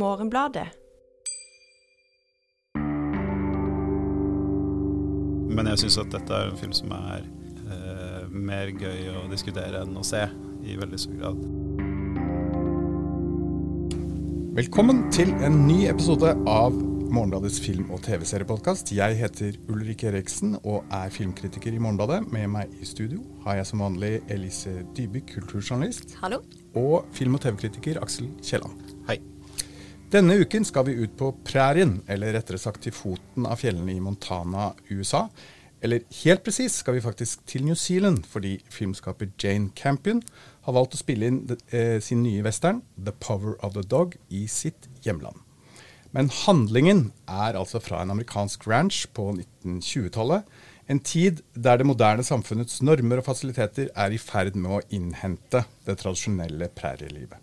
Morgenbladet. Men jeg syns at dette er en film som er eh, mer gøy å diskutere enn å se, i veldig stor grad. Velkommen til en ny episode av Morgenbladets film- og TV-seriepodkast. Jeg heter Ulrik Eriksen og er filmkritiker i Morgenbladet. Med meg i studio har jeg som vanlig Elise Dybe, kulturjournalist, Hallo. og film- og TV-kritiker Aksel Kielland. Denne uken skal vi ut på prærien, eller rettere sagt til foten av fjellene i Montana, USA. Eller helt presis skal vi faktisk til New Zealand, fordi filmskaper Jane Campion har valgt å spille inn eh, sin nye western, 'The Power of the Dog', i sitt hjemland. Men handlingen er altså fra en amerikansk ranch på 1920-tallet. En tid der det moderne samfunnets normer og fasiliteter er i ferd med å innhente det tradisjonelle prærielivet.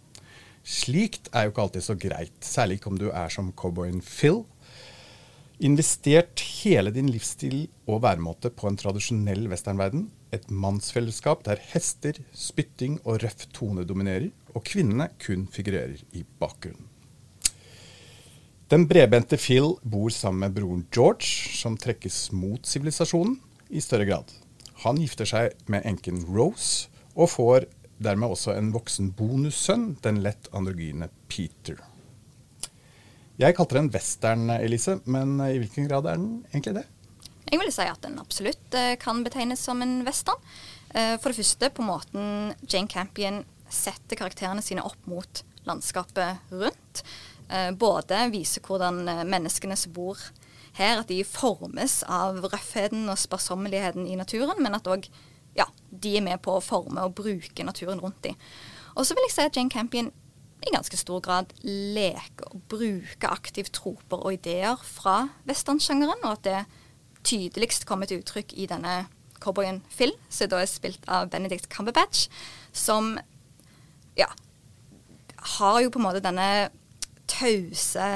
Slikt er jo ikke alltid så greit, særlig ikke om du er som cowboyen Phil. Investert hele din livsstil og væremåte på en tradisjonell westernverden. Et mannsfellesskap der hester, spytting og røff tone dominerer, og kvinnene kun figurerer i bakgrunnen. Den bredbente Phil bor sammen med broren George, som trekkes mot sivilisasjonen i større grad. Han gifter seg med enken Rose, og får dermed også en voksen bonussønn, den lett androgyne Peter. Jeg kalte det en western, Elise, men i hvilken grad er den egentlig det? Jeg vil si at den absolutt eh, kan betegnes som en western. Eh, For det første på måten Jane Campion setter karakterene sine opp mot landskapet rundt. Eh, Både viser hvordan eh, menneskene som bor her, at de formes av røffheten og sparsommeligheten i naturen, men at òg ja, de er med på å forme og bruke naturen rundt dem. Og så vil jeg si at Jane Campion i ganske stor grad leker og bruker aktivt troper og ideer fra westernsjangeren, og at det tydeligst kommer til uttrykk i denne cowboyen Phil, som da er spilt av Benedict Cumberbatch, som ja, har jo på en måte denne tause,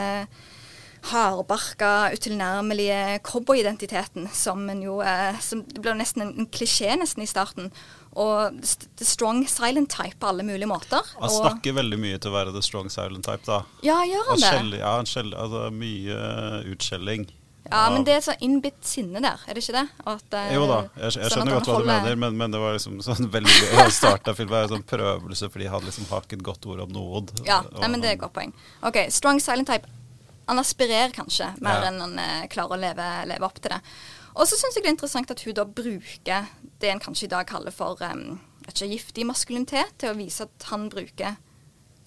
hardbarka, utilnærmelige cowboyidentiteten som en jo eh, som Det ble nesten en, en klisjé nesten i starten. Og the strong silent type på alle mulige måter. Han og, snakker veldig mye til å være the strong silent type, da. Ja, gjør han det? ja, han skjeller, altså mye utskjelling. Ja, men det er så innbitt sinne der, er det ikke det? At, eh, Jo da, jeg, jeg sånn skjønner godt hva du mener, men, men det var liksom sånn veldig gøy. å starte filmen med en sånn prøvelse, fordi han liksom har ikke et godt ord om noe. Ja, Og nei, men det er et godt poeng. Ok, Strong silent type. Han aspirerer kanskje mer Ja. enn han eh, klarer å leve, leve opp til det. Og så syns jeg det er interessant at hun da bruker det en kanskje i dag kaller for um, ikke, giftig maskulinitet, til å vise at han bruker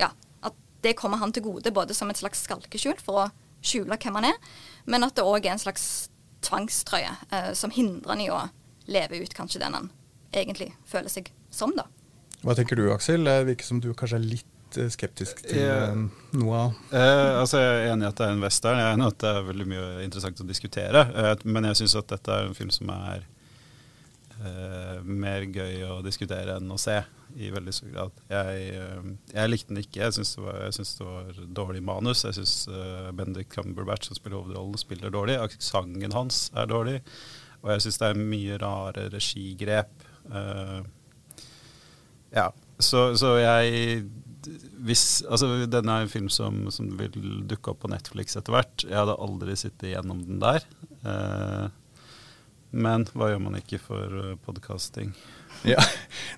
Ja, at det kommer han til gode, både som et slags skalkeskjul for å skjule hvem han er, men at det òg er en slags tvangstrøye eh, som hindrer han i å leve ut kanskje den han egentlig føler seg som, da. Hva tenker du, Aksel? Det virker som du kanskje er litt eh, skeptisk til Ja. eh, noe av Eh, altså Jeg er enig i at det er en western. Jeg er enig i at det er veldig mye interessant å diskutere. Eh, men jeg syns at dette er en film som er eh, mer gøy å diskutere enn å se, i veldig stor grad. Jeg, jeg likte den ikke. Jeg syns det, det var dårlig manus. Jeg syns uh, Benedict Cumberbatch, som spiller hovedrollen, spiller dårlig. Sangen hans er dårlig. Og jeg syns det er mye rare regigrep. Uh, ja, så, så jeg hvis, altså, Denne er en film som, som vil dukke opp på Netflix etter hvert. Jeg hadde aldri sittet gjennom den der. Eh, men hva gjør man ikke for uh, podkasting? Ja.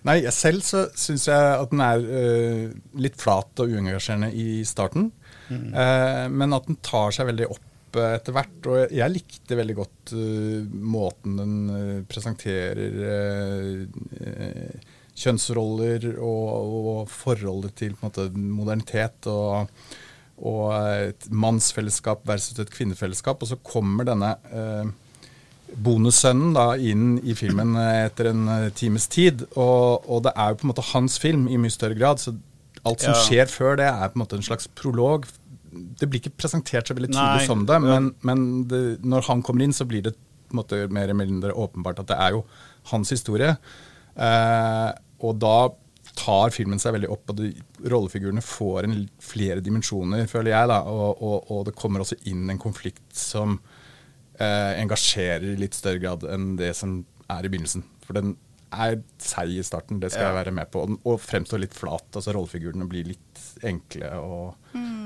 Nei, selv så syns jeg at den er uh, litt flat og uengasjerende i starten. Eh, men at den tar seg veldig opp eh, etter hvert. Og jeg likte veldig godt uh, måten den eh, presenterer uh, eh, kjønnsroller og, og forholdet til måte, modernitet og, og et mannsfellesskap versus et kvinnefellesskap. Og så kommer denne eh, bonussønnen da inn i filmen eh, etter en eh, times tid. Og, og det er jo på en måte hans film i mye større grad. Så alt som Ja. skjer før det, er på en måte en slags prolog. Det blir ikke presentert så veldig tydelig Nei, som det, men, men det, når han kommer inn, så blir det på en måte mer eller mindre åpenbart at det er jo hans historie. Eh, og da tar filmen seg veldig opp, og de, rollefigurene får en, flere dimensjoner, føler jeg. da, og, og, og det kommer også inn en konflikt som eh, engasjerer i litt større grad enn det som er i begynnelsen. For den er seig i starten, det skal Ja. jeg være med på. Og, og fremstår litt flat. altså Rollefigurene blir litt enkle og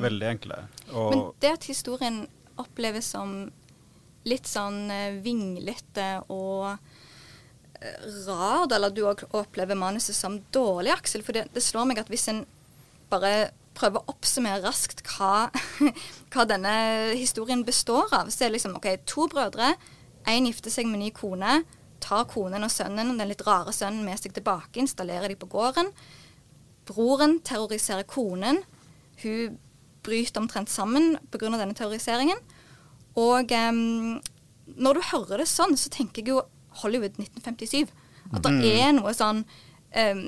Veldig enkle. Og Men det at historien oppleves som litt sånn eh, vinglete og rar, da, eller du òg opplever manuset som dårlig, Aksel. For det, det slår meg at hvis en bare prøver å oppsummere raskt hva, hva denne historien består av, så er det liksom OK, to brødre, én gifter seg med ny kone, tar konen og sønnen, den litt rare sønnen, med seg tilbake, installerer de på gården. Broren terroriserer konen. Hun bryter omtrent sammen pga. denne terroriseringen. Og um, når du hører det sånn, så tenker jeg jo Hollywood 1957. At det er noe sånn um,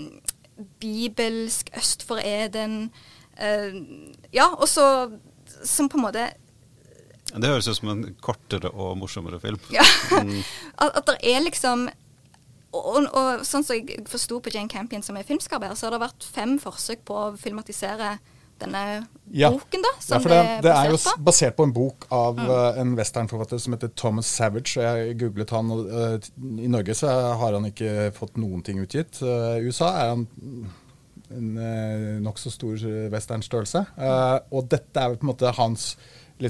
bibelsk øst for Eden. em, ja, og så som på en måte det høres ut som en kortere og morsommere film. ja, Mm. at, at det er liksom og, og, og sånn som jeg forsto på Jane Campion som er filmskaper, så har det vært fem forsøk på å filmatisere denne Ja. boken, da. Ja, for det, det er jo basert på en bok av eh, en westernforfatter som heter Thomas Savage. Jeg googlet han, og uh, I Norge så har han ikke fått noen ting utgitt. I USA er han en uh, nokså stor westernstørrelse. Og dette er på en måte hans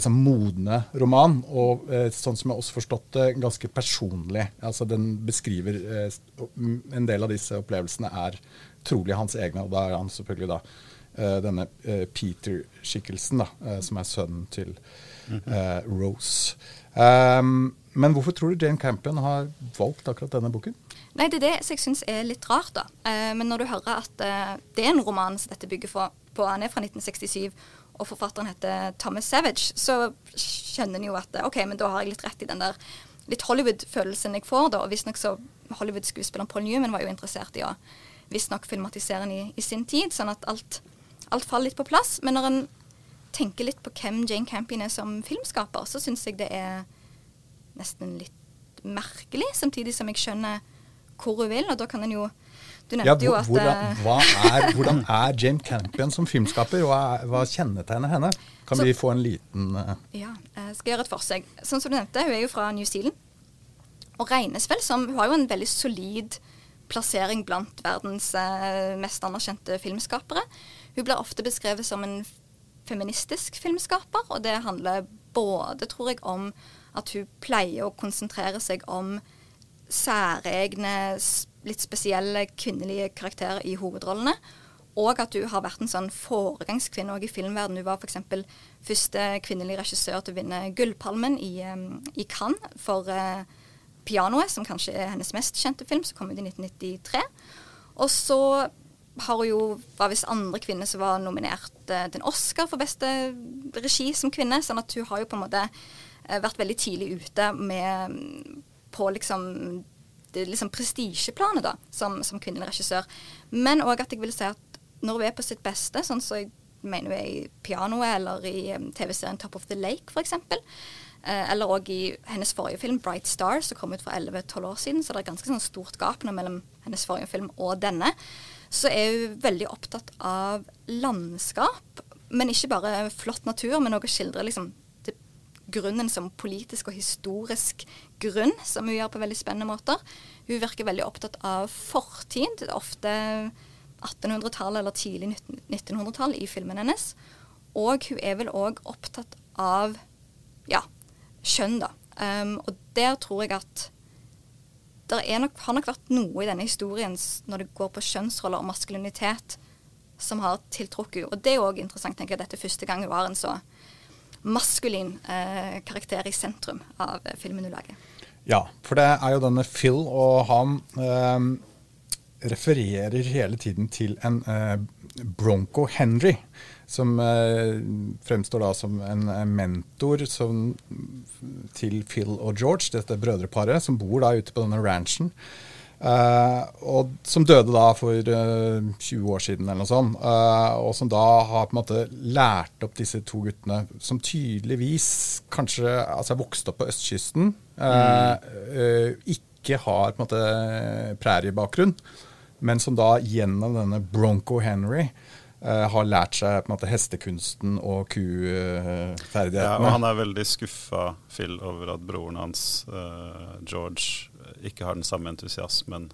sånn modne roman, og eh, sånn som jeg også forstått det, ganske personlig. Altså Den beskriver eh, En del av disse opplevelsene er trolig hans egne, og da er han selvfølgelig da denne eh, Peter-skikkelsen, da, eh, som er sønnen til eh, Rose. Um, men hvorfor tror du Jane Campion har valgt akkurat denne boken? Nei, det er det jeg syns er litt rart, da. Eh, men når du hører at eh, det er en roman som dette bygger for, på, han er fra 1967, og forfatteren heter Thomas Savage, så skjønner en jo at eh, OK, men da har jeg litt rett i den der litt Hollywood-følelsen jeg får, da. Og visstnok så Hollywood-skuespilleren Paul Newman var jo interessert i å visstnok filmatisere den i, i sin tid, sånn at alt, alt faller litt på plass. Men når en tenker litt på hvem Jane Campion er som filmskaper, så syns jeg det er nesten litt merkelig, samtidig som jeg skjønner hvor hun vil. Og da kan en jo Du nevnte Ja, jo at hvordan, eh, hva er, hvordan er Jane Campion som filmskaper? Hva, er, hva kjennetegner henne? Kan Så- vi få en liten uh... Ja, jeg skal gjøre et forsøk. Sånn som du nevnte, hun er jo fra New Zealand. Og regnes vel som Hun har jo en veldig solid plassering blant verdens eh, mest anerkjente filmskapere. Hun blir ofte beskrevet som en feministisk filmskaper, og det handler både, tror jeg, om at hun pleier å konsentrere seg om særegne, litt spesielle kvinnelige karakterer i hovedrollene. Og at hun har vært en sånn foregangskvinne i filmverden. Hun var f.eks. første kvinnelige regissør til å vinne Gullpalmen i, i Cannes for uh, 'Pianoet', som kanskje er hennes mest kjente film, som kom ut i 1993. Og så har jo, var visst andre kvinner som var nominert eh, til en Oscar for beste regi som kvinne. Sånn at hun har jo på en måte eh, vært veldig tidlig ute med mm, på liksom det liksom prestisjeplanet da, som, som kvinnelig regissør. Men òg at jeg vil si at når hun er på sitt beste, sånn som jeg mener hun er i pianoet eller i TV-serien Top of the Lake f.eks., eh, eller òg i hennes forrige film, 'Bright Star', som kom ut for 11-12 år siden, så det er ganske sånn stort gap nå mellom hennes forrige film og denne, så er hun veldig opptatt av landskap. Men ikke bare flott natur, men òg å skildre liksom grunnen som politisk og historisk grunn, som hun gjør på veldig spennende måter. Hun virker veldig opptatt av fortid, ofte 1800-tallet eller tidlig 1900-tall i filmen hennes. Og hun er vel òg opptatt av ja, kjønn, da. Um, og der tror jeg at det nok, har nok vært noe i denne historien når det går på kjønnsroller og maskulinitet, som har tiltrukket henne. Og det er òg interessant, tenker jeg, dette første gang hun har en så maskulin eh, karakter i sentrum av eh, filmen hun lager. Ja, for det er jo denne Phil, og han eh, refererer hele tiden til en eh, Bronco Henry, som eh, fremstår da som en mentor som, til Phil og George, dette brødreparet, som bor da ute på denne ranchen. Eh, og som døde da for eh, 20 år siden, eller noe sånt. eh, og som da har på en måte lært opp disse to guttene, som tydeligvis kanskje altså er vokst opp på østkysten. eh, ikke har på en måte præriebakgrunn, men som da gjennom denne Bronco Henry har lært seg på en måte hestekunsten og kuferdighetene. Ja, og han er veldig skuffa, Phil, over at broren hans, uh, George, ikke har den samme entusiasmen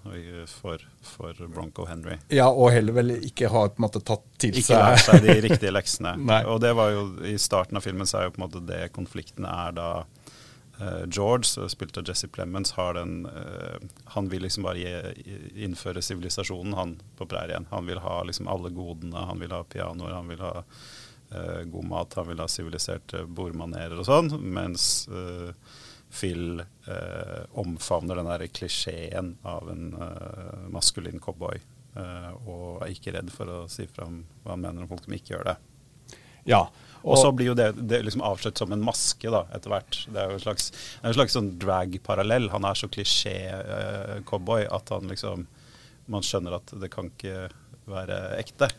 for, for, Bronco Henry. Ja, og heller vel ikke har på en måte tatt til seg Ikke lært seg de riktige leksene. og det var jo I starten av filmen så er jo på en måte det konflikten er da George, spilt av Jesse Plemons, den uh, Han vil liksom bare gi, innføre sivilisasjonen, han på prærien. Han vil ha liksom alle godene. Han vil ha pianoer, han vil ha uh, god mat, han vil ha siviliserte bordmanerer og sånn. Mens Phil uh, omfavner den der klisjeen av en eh, maskulin cowboy. Eh, og er ikke redd for å si fram hva han mener om folk som ikke gjør det. Ja, og, og så blir jo det, det liksom avslørt som en maske da, etter hvert. Det er jo en slags, en slags sånn drag-parallell. Han er så klisjé-cowboy uh, at han liksom Man skjønner at det kan ikke være ekte.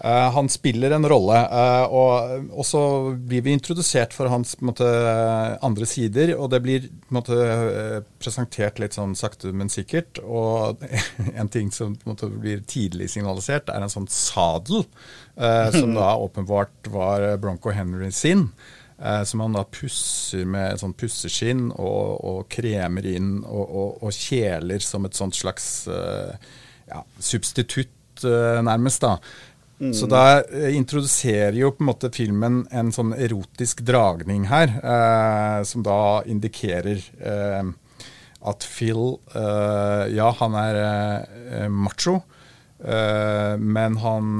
Uh, han spiller en rolle, uh, og, og, så blir vi introdusert for hans måte, andre sider. Og det blir måte, presentert litt sånn sakte, men sikkert. Og en ting som måte, blir tidlig signalisert, er en sånn sadel, uh, som da åpenbart var Bronco Henry sin. som han da pusser med sånn pusseskinn og, og kremer inn og, og, og, kjeler som et sånt slags ja, substitutt, nærmest. da. Mm. Så da eh, introduserer jo på en måte filmen en sånn erotisk dragning her, eh, som da indikerer eh, at Phil eh, Ja, han er eh, macho, eh, men han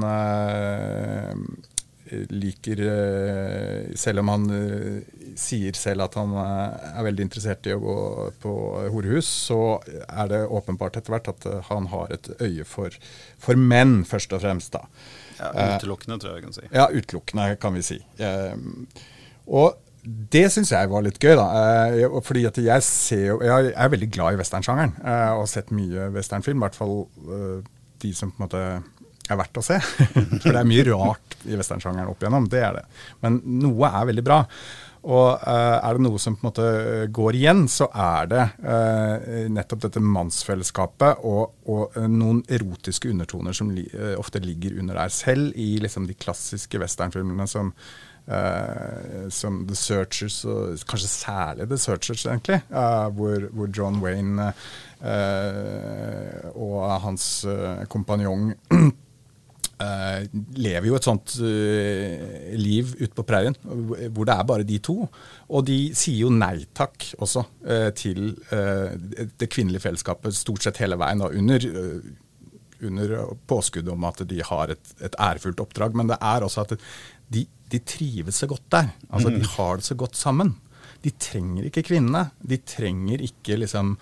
liker Selv om han sier selv at han er veldig interessert i å gå på horehus, så er det åpenbart etter hvert at han har et øye for, for menn, først og fremst. da. Ja, Utelukkende, tror jeg vi kan si. Ja, utelukkende, kan vi si. Og det syns jeg var litt gøy, da. Eh, fordi at jeg ser Jeg er veldig glad i westernsjangeren eh, og har sett mye westernfilm. I hvert fall eh, de som på en måte er verdt å se. For det er mye rart i westernsjangeren opp igjennom, det er det. Men noe er veldig bra. Og uh, er det noe som på en måte går igjen, så er det uh, nettopp dette mannsfellesskapet og, og uh, noen erotiske undertoner som li ofte ligger under der. Selv i liksom, de klassiske westernfilmene som, som The Searchers, og kanskje særlig The Searchers, egentlig, hvor, hvor, John Wayne og hans kompanjong Uh, lever jo et sånt uh, liv ute på prærien hvor det er bare de to. Og de sier jo nei takk også uh, til det kvinnelige fellesskapet stort sett hele veien, da, under, under påskudd om at de har et, et, ærefullt oppdrag. Men det er også at de, de trives så godt der. Altså, mm. De har det så godt sammen. De trenger ikke kvinnene. De trenger ikke liksom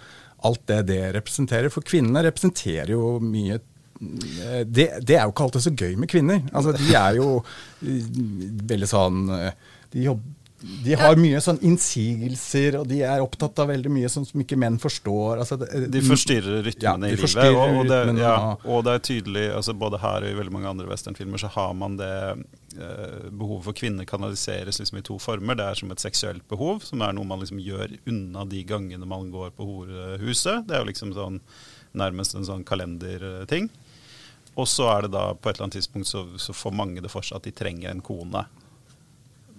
alt det det representerer. For kvinnene representerer jo mye det, det, er jo ikke alltid så gøy med kvinner. Altså, de er jo eh, veldig sånn eh, De, jobb, de har mye sånn innsigelser, og de er opptatt av veldig mye sånn som ikke menn forstår. Altså, det, de forstyrrer rytmene ja, i livet. Og, og, det, ja, og, det, er tydelig, altså både her og i veldig mange andre westernfilmer, så har man det eh, behovet for kvinner kanaliseres liksom i to former. Det er som et seksuelt behov, som er noe man liksom gjør unna de gangene man går på horehuset. Det er jo liksom sånn nærmest en sånn kalenderting. Og så er det da på et eller annet tidspunkt så, så får mange det for seg at de trenger en kone.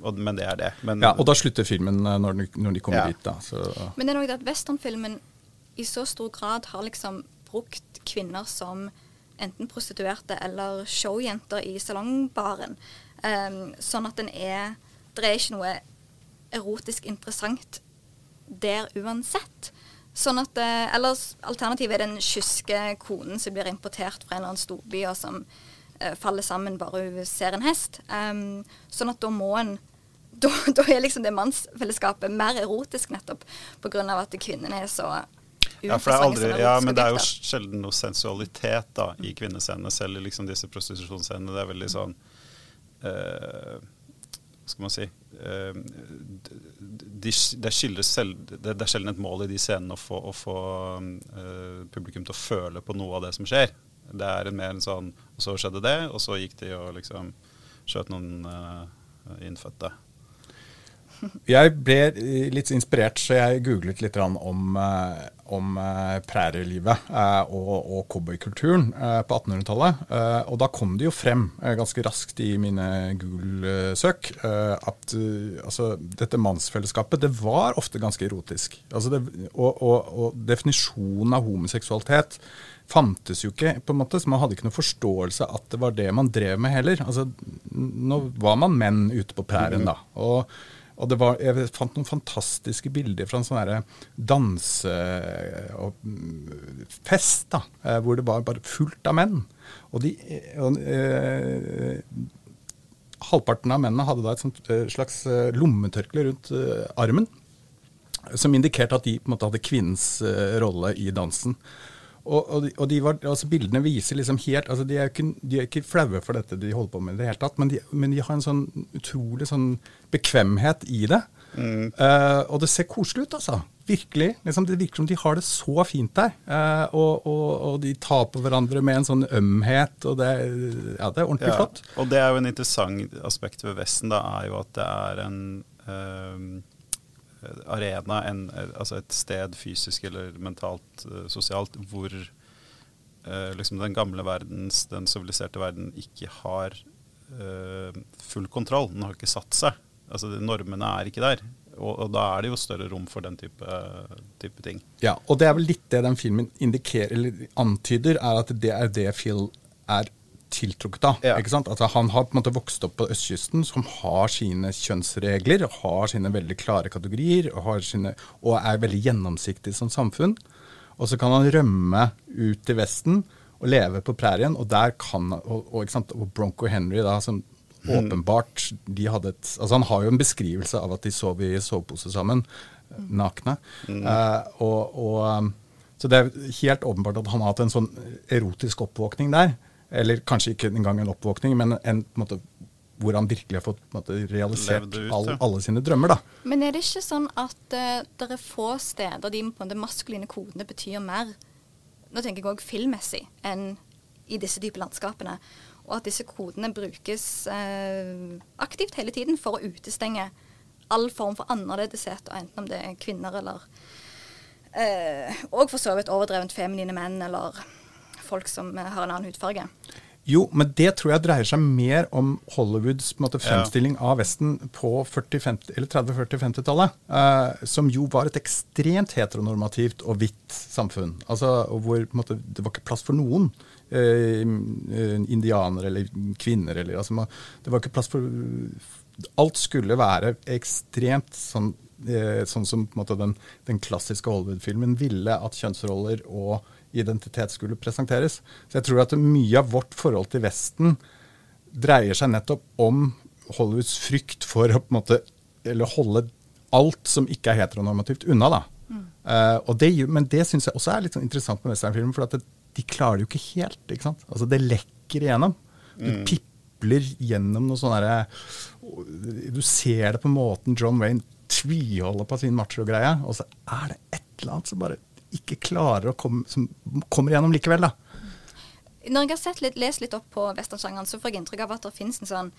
Og, men det er det. Men, ja, Og da slutter filmen eh, når de, når de kommer ja. dit. da. Så. Men det er noe at westernfilmen i så stor grad har liksom brukt kvinner som enten prostituerte eller showjenter i salongbaren. Um, sånn at den er Det er ikke noe erotisk interessant der uansett. Sånn at, eller ellers Alternativet er den kyske konen som blir importert fra en eller annen storby, og som uh, faller sammen bare hun ser en hest. Um, sånn at da må en da, da, er liksom det mannsfellesskapet mer erotisk nettopp pga. at kvinnene er så ja, for det er aldri, ja, men det er jo sjelden noe sensualitet da, i kvinnescenene, selv i liksom disse prostitusjonsscenene. Det er veldig sånn uh, Hva skal man si uh, det, er sjelden et mål i de scenene å få, å få uh, publikum til å føle på noe av det som skjer. Det er en mer en sånn Og så skjedde det, og så gikk de og liksom skjøt noen uh, innfødte. Jeg ble litt inspirert, så jeg googlet litt om, eh, om eh, prærielivet eh, og, og cowboykulturen på 1800-tallet. Eh, og da kom det jo frem ganske raskt i mine Google-søk at altså, dette mannsfellesskapet det var ofte ganske erotisk. Altså det, og, og, og definisjonen av homoseksualitet fantes jo ikke, på en måte, så man hadde ikke noe forståelse at det var det man drev med heller. Altså, nå var man menn ute på prærien, da. og og det var, jeg fant noen fantastiske bilder fra en sånn dansefest, da, eh, hvor det var bare fullt av menn. Og, de, og eh, halvparten av mennene hadde da et sånt, eh, slags eh, lommetørkle rundt eh, armen, som indikerte at de på en måte hadde kvinnens eh, rolle i dansen. Og, og, de, og de var, altså Bildene viser liksom helt altså de er, ikke, de er ikke flaue for dette de holder på med i det hele tatt, men de, men de, har en sånn utrolig sånn bekvemhet i det. Mm. Uh, og det ser koselig ut, altså. Virkelig. Liksom, det virker som de har det så fint der. Uh, og, og, de tar på hverandre med en sånn ømhet, og det, ja, det er ordentlig ja, flott. Og det er jo en interessant aspekt ved Vesten, da, er jo at det er en uh, arena, en, altså et sted fysisk eller mentalt, uh, sosialt, hvor uh, liksom den gamle verdens, den siviliserte verden, ikke har uh, full kontroll. Den har ikke satt seg. Altså Normene er ikke der. Og, og, da er det jo større rom for den type, type, ting. Ja, og det er vel litt det den filmen indikerer, eller antyder, er at det er det Phil er tiltrukket av. Ja. ikke sant? Altså, han har på en måte vokst opp på østkysten, som har sine kjønnsregler, har sine veldig klare kategorier og, sine, og er veldig gjennomsiktig som samfunn. Og så kan han rømme ut til Vesten og leve på prærien, og der kan og, og, og Bronco Henry, da, som mm. åpenbart de hadde et Altså, han har jo en beskrivelse av at de sov i sovepose sammen, nakne. Mm. Uh, og, og um, så det er helt åpenbart at han har hatt en sånn erotisk oppvåkning der. Eller kanskje ikke engang en oppvåkning, men en, en måte, hvor han virkelig har fått måte, realisert ut, all, alle sine drømmer. da. Men er det ikke sånn at uh, det er få steder de på de maskuline kodene betyr mer, nå tenker jeg òg filmmessig, enn i disse dype landskapene? Og at disse kodene brukes uh, aktivt hele tiden for å utestenge all form for annerledeshet, enten om det er kvinner eller uh, Og for så vidt overdrevent feminine menn eller folk som har en annen hudfarge. Jo, men det tror jeg dreier seg mer om Hollywoods måte, fremstilling ja. av Vesten på 30-40-50-tallet. Eh, som jo var et ekstremt heteronormativt og hvitt samfunn. Altså, hvor måte, det var ikke plass for noen. eh, indianere eller kvinner. Eller, altså, man, det var ikke plass for Alt skulle være ekstremt sånn, eh, sånn som måte, den, den klassiske Hollywood-filmen ville at kjønnsroller og identitet skulle presenteres. Så jeg tror at mye av vårt forhold til Vesten dreier seg nettopp om Hollywoods frykt for å på en måte, eller holde alt som ikke er heteronormativt, unna. da. Mm. Uh, det, men det syns jeg også er litt sånn interessant med westernfilmer, for det, de klarer det jo ikke helt. ikke sant? Altså Det lekker igjennom. Du mm. pipler gjennom noe sånn herre Du ser det på måten John Wayne tviholder på sin macho-greie, og så er det et eller annet som bare ikke klarer å komme, som kommer gjennom likevel. da. Når jeg har litt, lest litt opp på westernsjangeren, så får jeg inntrykk av at det finnes en sånn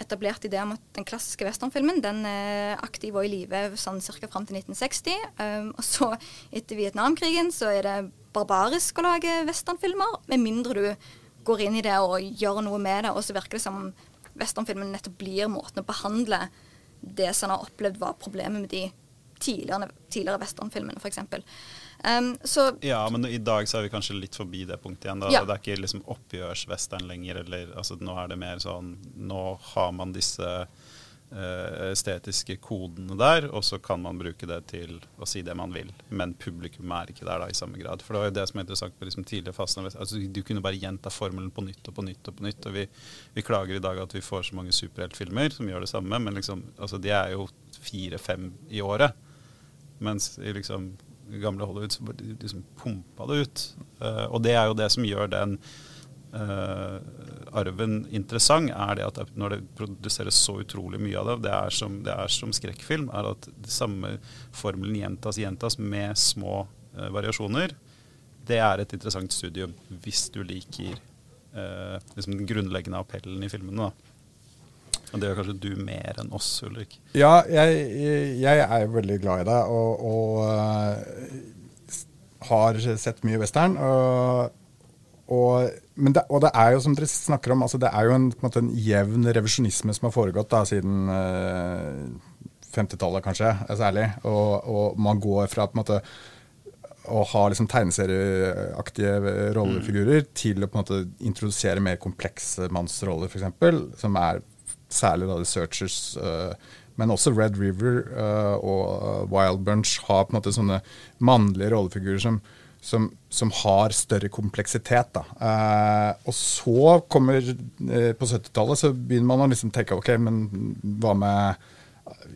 etablert idé om at den klassiske westernfilmen den er aktiv og i live sånn ca. fram til 1960. Um, og så, etter Vietnamkrigen, så er det barbarisk å lage westernfilmer, med mindre du går inn i det og gjør noe med det. Og så virker det som om westernfilmen nettopp blir måten å behandle det som en har opplevd var problemet med de tidligere, tidligere westernfilmene, f.eks. Um, så, ja, men i dag så er vi kanskje litt forbi det punktet igjen. Ja. Det er ikke liksom oppgjørswestern lenger. Eller, altså, nå er det mer sånn Nå har man disse uh, estetiske kodene der, og så kan man bruke det til å si det man vil. Men publikum er ikke der da i samme grad. For det var jo det som er interessant på liksom, tidligere fasen. Altså, du kunne bare gjenta formelen på nytt og på nytt og på nytt. Og vi, vi klager i dag at vi får så mange superheltfilmer som gjør det samme, men liksom, altså, de er jo fire-fem i året. Mens i liksom gamle Hollywood, så de liksom pumpa det ut. Uh, og det er jo det som gjør den uh, arven interessant, er det at når det produseres så utrolig mye av det, det er som, det er som skrekkfilm, er at det samme formelen gjentas, gjentas med små uh, variasjoner. Det er et interessant studium hvis du liker liksom den grunnleggende appellen i filmene. da. Og det gjør kanskje du mer enn oss, Ulrik? Ja, jeg, jeg er veldig glad i det, og, og uh, har sett mye western. Og, og, det, og, det, er jo, som dere snakker om, altså det er jo en, en, en jevn revisjonisme som har foregått da, siden uh, 50-tallet, kanskje, særlig. Og, og, man går fra måte å ha liksom tegneserieaktige rollefigurer mm. til å måte introdusere mer komplekse mannsroller, f.eks., som er særlig da The Searchers. Uh, men også Red River uh, og Wild Bunch har på en måte sånne mannlige rollefigurer som, som, som har større kompleksitet. Da. Og så kommer På 70-tallet så begynner man å liksom tenke OK, men hva med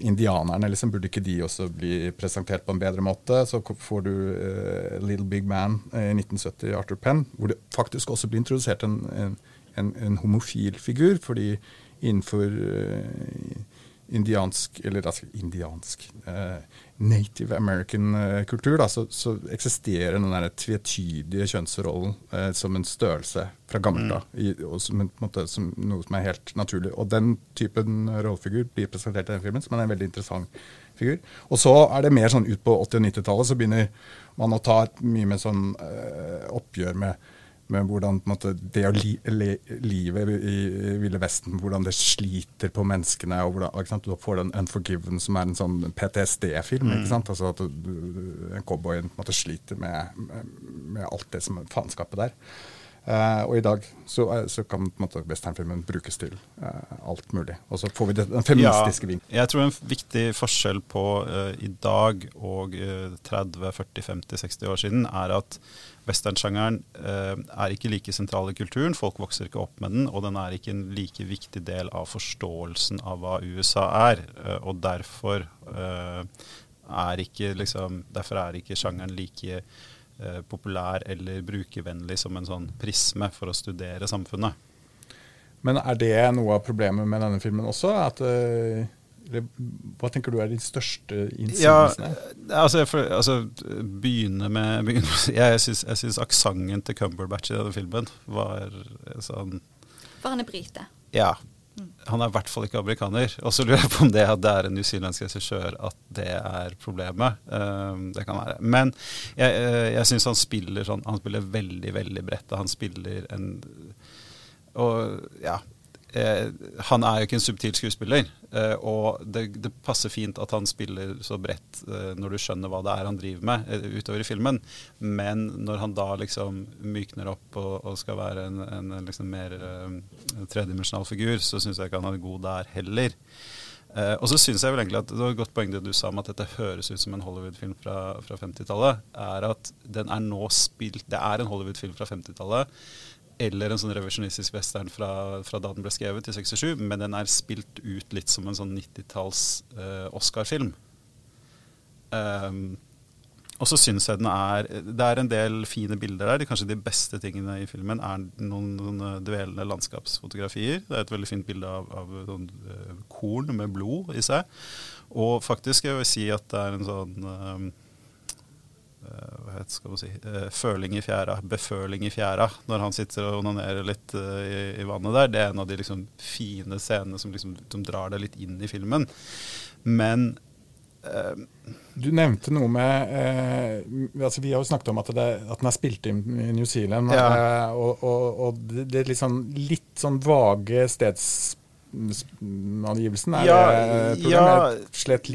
indianerne, liksom, burde ikke de også bli presentert på en bedre måte? Så får du uh, Little Big Man i 1970, Arthur Penn, hvor det faktisk også blir introdusert en, en, en, en homofil figur. fordi innenfor uh, indiansk Eller altså indiansk uh, Native American-kultur, uh, så, så, eksisterer den der tvetydige kjønnsrollen uh, som en størrelse fra gammelt av. Mm. Som, som, noe som er helt naturlig. Og den typen rollefigur blir presentert i den filmen som er en veldig interessant figur. Og så er det mer sånn ut på 80- og 90-tallet så begynner man å ta et mye mer sånn oppgjør med med hvordan måte, det å li, le, livet i, i Ville Vesten, hvordan det sliter på menneskene. og hvordan, Du får den 'Unforgiven', som er en sånn PTSD-film. Mm. ikke sant? Altså At en cowboy sliter med, med, med, alt det som faenskapet der. Uh, og i dag så, uh, så kan westernfilmen brukes til uh, alt mulig. Og så får vi det, den feministiske ja, vinkelen. Jeg tror en viktig forskjell på i dag og 30, 40, 50, 60 år siden er at westernsjangeren er ikke like sentral i kulturen. Folk vokser ikke opp med den, og den er ikke en like viktig del av forståelsen av hva USA er. og derfor er ikke liksom, derfor er ikke sjangeren like Eh, populær eller brukervennlig som en sånn prisme for å studere samfunnet. Men er det noe av problemet med denne filmen også? At, eller, hva tenker du er de største innsigelsene? Ja, altså, for, altså, begynne med begynne, Jeg syns aksenten til Cumberbatch i denne filmen var sånn For han er brite. Ja. Han er i hvert fall ikke amerikaner. Og så lurer jeg på om det at det er en newzealandsk regissør at det er problemet. Um, det kan være. Men jeg, uh, jeg syns han spiller sånn Han spiller veldig, veldig bredt. Han spiller en Og ja, eh, han er jo ikke en subtil skuespiller. Eh, og det, det, passer fint at han spiller så bredt eh, når du skjønner hva det er han driver med eh, utover i filmen. Men når han da liksom mykner opp og, og skal være en, en liksom mer eh, tredimensjonal figur, så syns jeg ikke han er god der heller. Eh, og så syns jeg vel egentlig at det var et godt poeng det du sa om at dette høres ut som en Hollywood-film fra, fra 50-tallet. er at den er nå spilt Det er en Hollywood-film fra 50-tallet eller en sånn revisjonistisk western fra, fra, da den ble skrevet, til 67, men den er spilt ut litt som en sånn 90-talls uh, Oscar-film. Um, og så syns jeg den er Det er en del fine bilder der. Kanskje de beste tingene i filmen er noen, noen dvelende landskapsfotografier. Det er et veldig fint bilde av, av sånn, korn med blod i seg. Og faktisk jeg vil si at det er en sånn um, Eh, hva heter, skal man si, uh, føling i fjæra, beføling i fjæra, når han sitter og onanerer litt uh, i, i, vannet der. Det er en av de liksom, fine scenene som, liksom, som, drar deg litt inn i filmen. Men eh, Du nevnte noe med altså Vi har jo snakket om at, det, at den er spilt inn i New Zealand. Ja. og, og, og det, er sånn, litt sånn vage steds angivelsen? Er ja, det ja?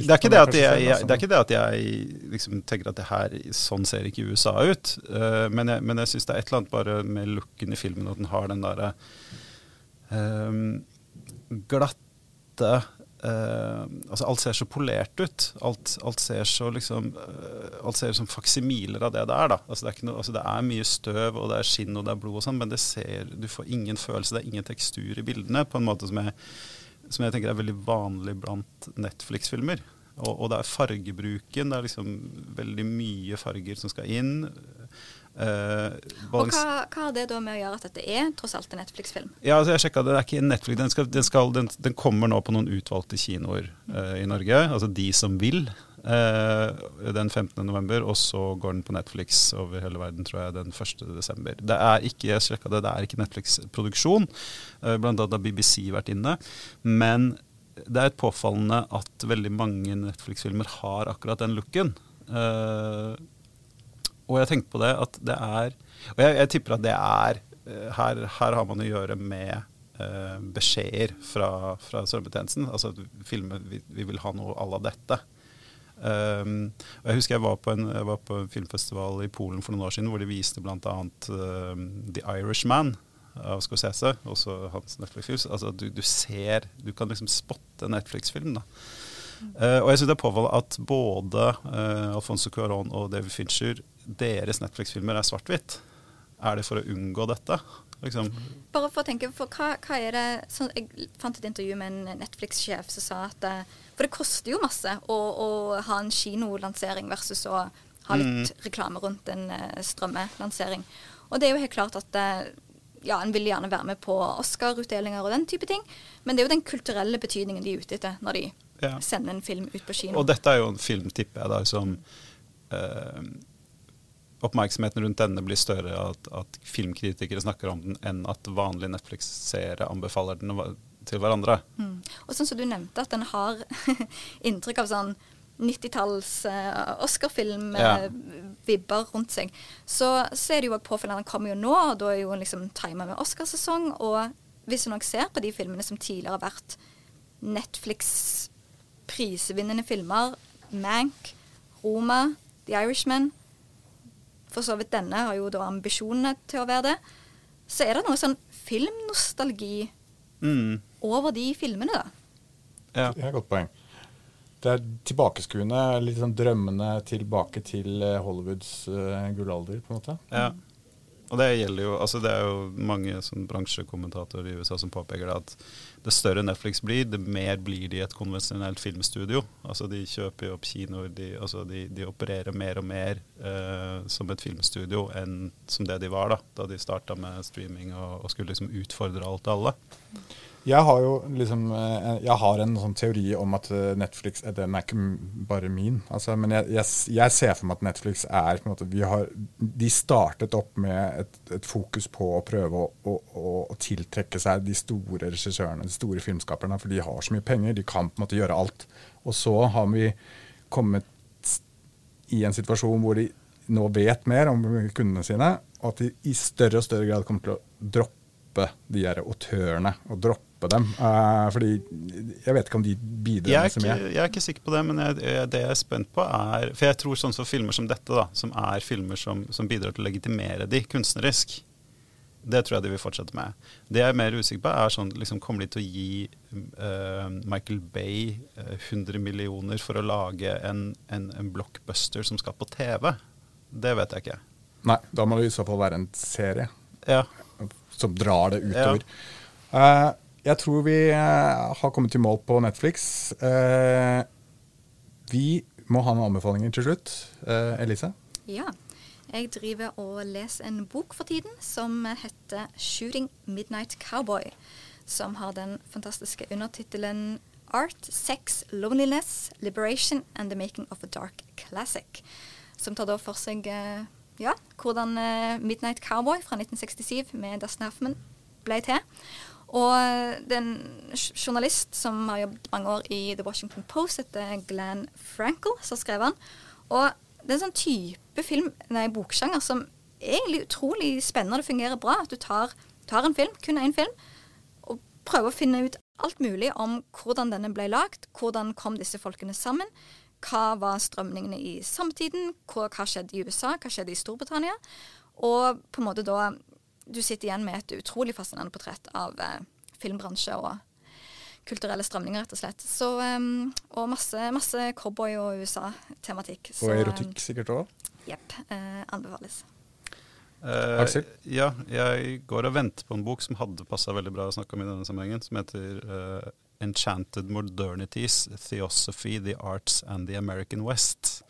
Det er ikke det at jeg, jeg, det er ikke det at jeg liksom tenker at det her, sånn ser ikke USA ut. Uh, men jeg, men jeg syns det er et eller annet bare med looken i filmen, at den har den derre um, glatte Uh, altså alt ser så polert ut. Alt, alt ser så liksom uh, Alt ser som faksimiler av det det er. da altså det, er noe, altså det, er mye støv, og det er skinn og det er blod og sånn, men det ser, du får ingen følelse, det er ingen tekstur i bildene, på en måte som jeg, som jeg tenker er veldig vanlig blant Netflix-filmer. Og, og, det er fargebruken. Det er liksom veldig mye farger som skal inn. Uh, og hva, hva, har det da med å gjøre at dette er tross alt en Netflix-film? Ja, altså jeg sjekka det, det er ikke en Netflix. Den, skal, den, skal, den, den, kommer nå på noen utvalgte kinoer uh, i Norge. Altså de som vil. Uh, den 15. november, og så går den på Netflix over hele verden, tror jeg, den 1. desember. Det er ikke jeg sjekket det, det er ikke Netflix-produksjon, Uh, blant annet har BBC vært inne. Men det er et påfallende at veldig mange Netflix-filmer har akkurat den looken. Eh, og jeg tenkte på det at det er Og jeg, jeg tipper at det er eh, her, her har man å gjøre med uh, beskjeder fra, fra strømmetjenesten. Altså at vi, vi vil ha noe à la dette. Um, og jeg husker jeg var, på en, jeg var på en filmfestival i Polen for noen år siden hvor de viste bl.a. Uh, The Irishman av Scorsese, også hans Netflix-film. Altså du, du, ser Du kan liksom spotte Netflix-film. da. Uh, og jeg syns det er påfallende at både uh, Alfonso Cuarón og David Fincher, deres Netflix-filmer er svart-hvitt. Er det for å unngå dette? Liksom? Bare for å tenke, for hva, hva er det så Jeg fant et intervju med en Netflix-sjef som sa at uh, For det koster jo masse å, å ha en kinolansering versus å ha litt mm. reklame rundt en strømmelansering. Og det er jo helt klart at ja, en vil gjerne være med på Oscar-utdelinger og den type ting, men det er jo den kulturelle betydningen de er ute etter når de ja. sender en film ut på kino. Og dette er jo en film, tipper jeg, da, som eh, Oppmerksomheten rundt denne blir større, at, at, filmkritikere snakker om den, enn at vanlige Netflix-seere anbefaler den til hverandre. Mm. Og sånn som du nevnte, at den har inntrykk av sånn 90-talls uh, Oscar-film-vibber ja. rundt seg. Så, så, er det jo òg påfallende. Den kommer jo nå, og da er jo liksom timer med Oscarsesong. Og hvis du nok ser på de filmene som tidligere har vært Netflix prisvinnende filmer, Mank, Roma, The Irishman For så vidt denne har jo da ambisjonene til å være det. Så er det noe sånn filmnostalgi mm. over de filmene, da. Ja. Det er et godt poeng det er tilbakeskuende, litt sånn drømmende tilbake til eh, Hollywoods uh, gullalder, på en måte. Ja. Og det gjelder jo altså Det er jo mange sånn bransjekommentatorer i USA som påpeker det at det større Netflix blir, det mer blir de et konvensjonelt filmstudio. Altså De kjøper jo opp kinoer, de, altså de, de, opererer mer og mer uh, som et filmstudio enn som det de var da da de starta med streaming og, og, skulle liksom utfordre alt og alle. Jeg har jo liksom eh, Jeg har en sånn teori om at eh, Netflix eh, Den er ikke bare min. Altså, men jeg, jeg, jeg, ser for meg at Netflix er på en måte, vi har, De startet opp med et, et, fokus på å prøve å, å, å, tiltrekke seg de store regissørene, de store filmskaperne, for de har så mye penger. De kan på en måte gjøre alt. Og så har vi kommet i en situasjon hvor de nå vet mer om kundene sine, og at de i større og større grad kommer til å droppe de her autørene. og droppe stoppe dem? Uh, fordi jeg vet ikke om de bidrar så mye. Jeg er ikke sikker på det, men jeg, det jeg er spent på er For jeg tror sånn som filmer som dette, da, som er filmer som, som bidrar til å legitimere de kunstnerisk, det tror jeg de vil fortsette med. Det jeg er mer usikker på, er sånn liksom, Kommer de til å gi uh, Michael Bay uh, 100 millioner for å lage en, en, en, blockbuster som skal på TV? Det vet jeg ikke. Nei, da må det i så fall være en serie ja. som drar det utover. Ja. Uh, jeg tror vi uh, har kommet til mål på Netflix. Uh, vi må ha noen anbefalinger til slutt. Uh, Elise? Ja. Jeg driver og leser en bok for tiden som heter 'Shooting Midnight Cowboy'. Som har den fantastiske undertittelen 'Art, Sex, Loneliness, Liberation and the Making of a Dark Classic'. Som tar da for seg ja, hvordan Midnight Cowboy fra 1967 med Dustin Hoffman ble til. Og det er en journalist som har jobbet mange år i The Washington Post, heter Glenn Frankel, som skrev han. Og det er en sånn type film, nei, boksjanger som er egentlig utrolig spennende. Det fungerer bra. At du tar, tar en film, kun én film, og prøver å finne ut alt mulig om hvordan denne ble lagd, hvordan kom disse folkene sammen, hva var strømningene i samtiden, hva, hva skjedde i USA, hva skjedde i Storbritannia, og på en måte da du sitter igjen med et utrolig fascinerende portrett av eh, filmbransje og kulturelle strømninger, rett og slett. Så, um, og masse, masse cowboy- og USA-tematikk. Og erotikk um, sikkert òg? Jepp. Eh, anbefales. Uh, Aksel? Ja, jeg går og venter på en bok som hadde passa veldig bra å snakke om i denne sammenhengen, som heter uh, 'Enchanted Modernities Theosophy, The Arts and the American West'.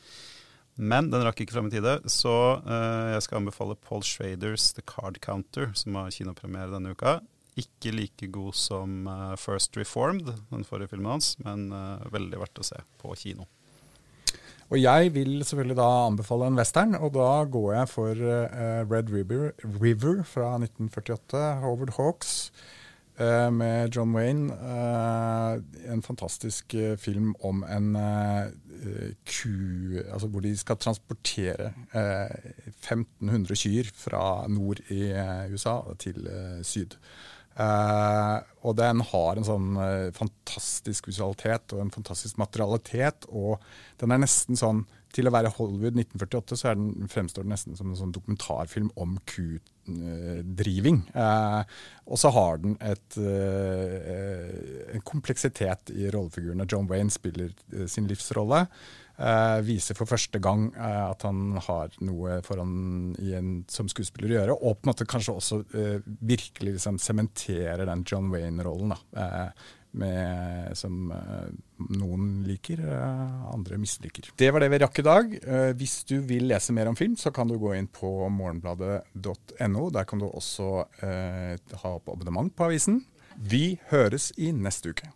Men den rakk ikke fram i tide, så uh, jeg skal anbefale Paul Schraders The Card Counter, som har kinopremiere denne uka. Ikke like god som uh, First Reformed, den forrige filmen hans, men uh, veldig verdt å se på kino. Og jeg vil selvfølgelig da anbefale en western, og da går jeg for Red River, River, fra 1948, Howard Hawks. Med John Wayne. En fantastisk film om en ku Altså hvor de skal transportere 1500 kyr fra nord i USA til syd. Eh, og den har en sånn uh, fantastisk visualitet og en fantastisk materialitet. Og den er nesten sånn Til å være Hollywood 1948 så den, fremstår den nesten som en sånn dokumentarfilm om kudriving. Uh, og så har den et, en kompleksitet i rollefigurene. John Wayne spiller sin livsrolle. Uh, viser for første gang uh, at han har noe foran en, som skuespiller å gjøre. Og på en måte kanskje også uh, virkelig liksom sementerer den John Wayne-rollen. som noen liker, andre misliker. Det var det vi rakk i dag. hvis du vil lese mer om film, så kan du gå inn på morgenbladet.no. Der kan du også ha opp abonnement på avisen. Vi høres i neste uke.